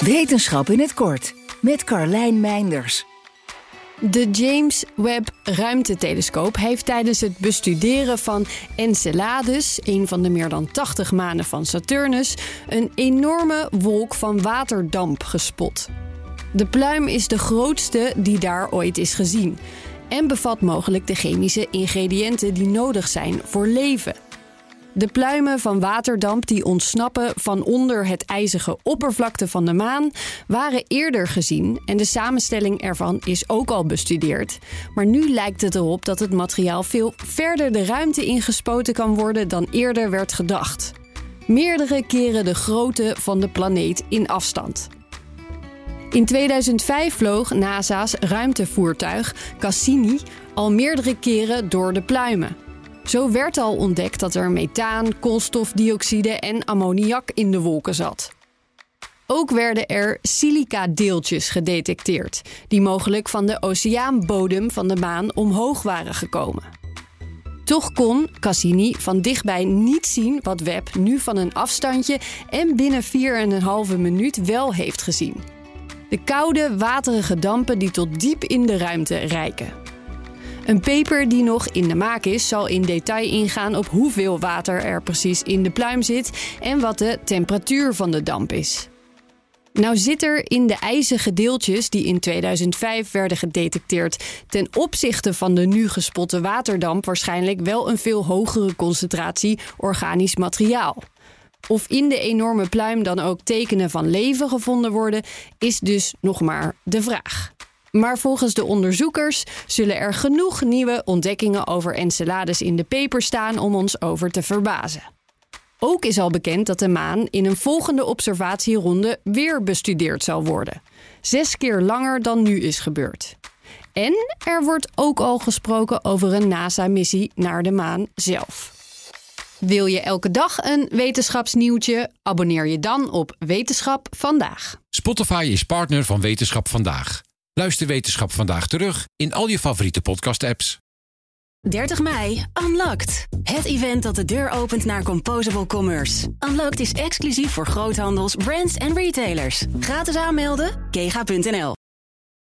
Wetenschap in het kort met Carlijn Meinders. De James Webb Ruimtetelescoop heeft tijdens het bestuderen van Enceladus, een van de meer dan 80 manen van Saturnus, een enorme wolk van waterdamp gespot. De pluim is de grootste die daar ooit is gezien en bevat mogelijk de chemische ingrediënten die nodig zijn voor leven. De pluimen van waterdamp die ontsnappen van onder het ijzige oppervlakte van de maan waren eerder gezien en de samenstelling ervan is ook al bestudeerd. Maar nu lijkt het erop dat het materiaal veel verder de ruimte ingespoten kan worden dan eerder werd gedacht. Meerdere keren de grootte van de planeet in afstand. In 2005 vloog NASA's ruimtevoertuig Cassini al meerdere keren door de pluimen. Zo werd al ontdekt dat er methaan, koolstofdioxide en ammoniak in de wolken zat. Ook werden er silica-deeltjes gedetecteerd, die mogelijk van de oceaanbodem van de maan omhoog waren gekomen. Toch kon Cassini van dichtbij niet zien wat Webb nu van een afstandje en binnen 4,5 minuut wel heeft gezien. De koude, waterige dampen die tot diep in de ruimte reiken. Een paper die nog in de maak is, zal in detail ingaan op hoeveel water er precies in de pluim zit en wat de temperatuur van de damp is. Nou zit er in de ijzige deeltjes die in 2005 werden gedetecteerd ten opzichte van de nu gespotte waterdamp waarschijnlijk wel een veel hogere concentratie organisch materiaal. Of in de enorme pluim dan ook tekenen van leven gevonden worden, is dus nog maar de vraag. Maar volgens de onderzoekers zullen er genoeg nieuwe ontdekkingen over Enceladus in de paper staan om ons over te verbazen. Ook is al bekend dat de maan in een volgende observatieronde weer bestudeerd zal worden. Zes keer langer dan nu is gebeurd. En er wordt ook al gesproken over een NASA-missie naar de maan zelf. Wil je elke dag een wetenschapsnieuwtje? Abonneer je dan op Wetenschap vandaag. Spotify is partner van Wetenschap vandaag. Luister Wetenschap vandaag terug in al je favoriete podcast-apps. 30 mei, Unlocked. Het event dat de deur opent naar Composable Commerce. Unlocked is exclusief voor groothandels, brands en retailers. Gratis aanmelden, kega.nl.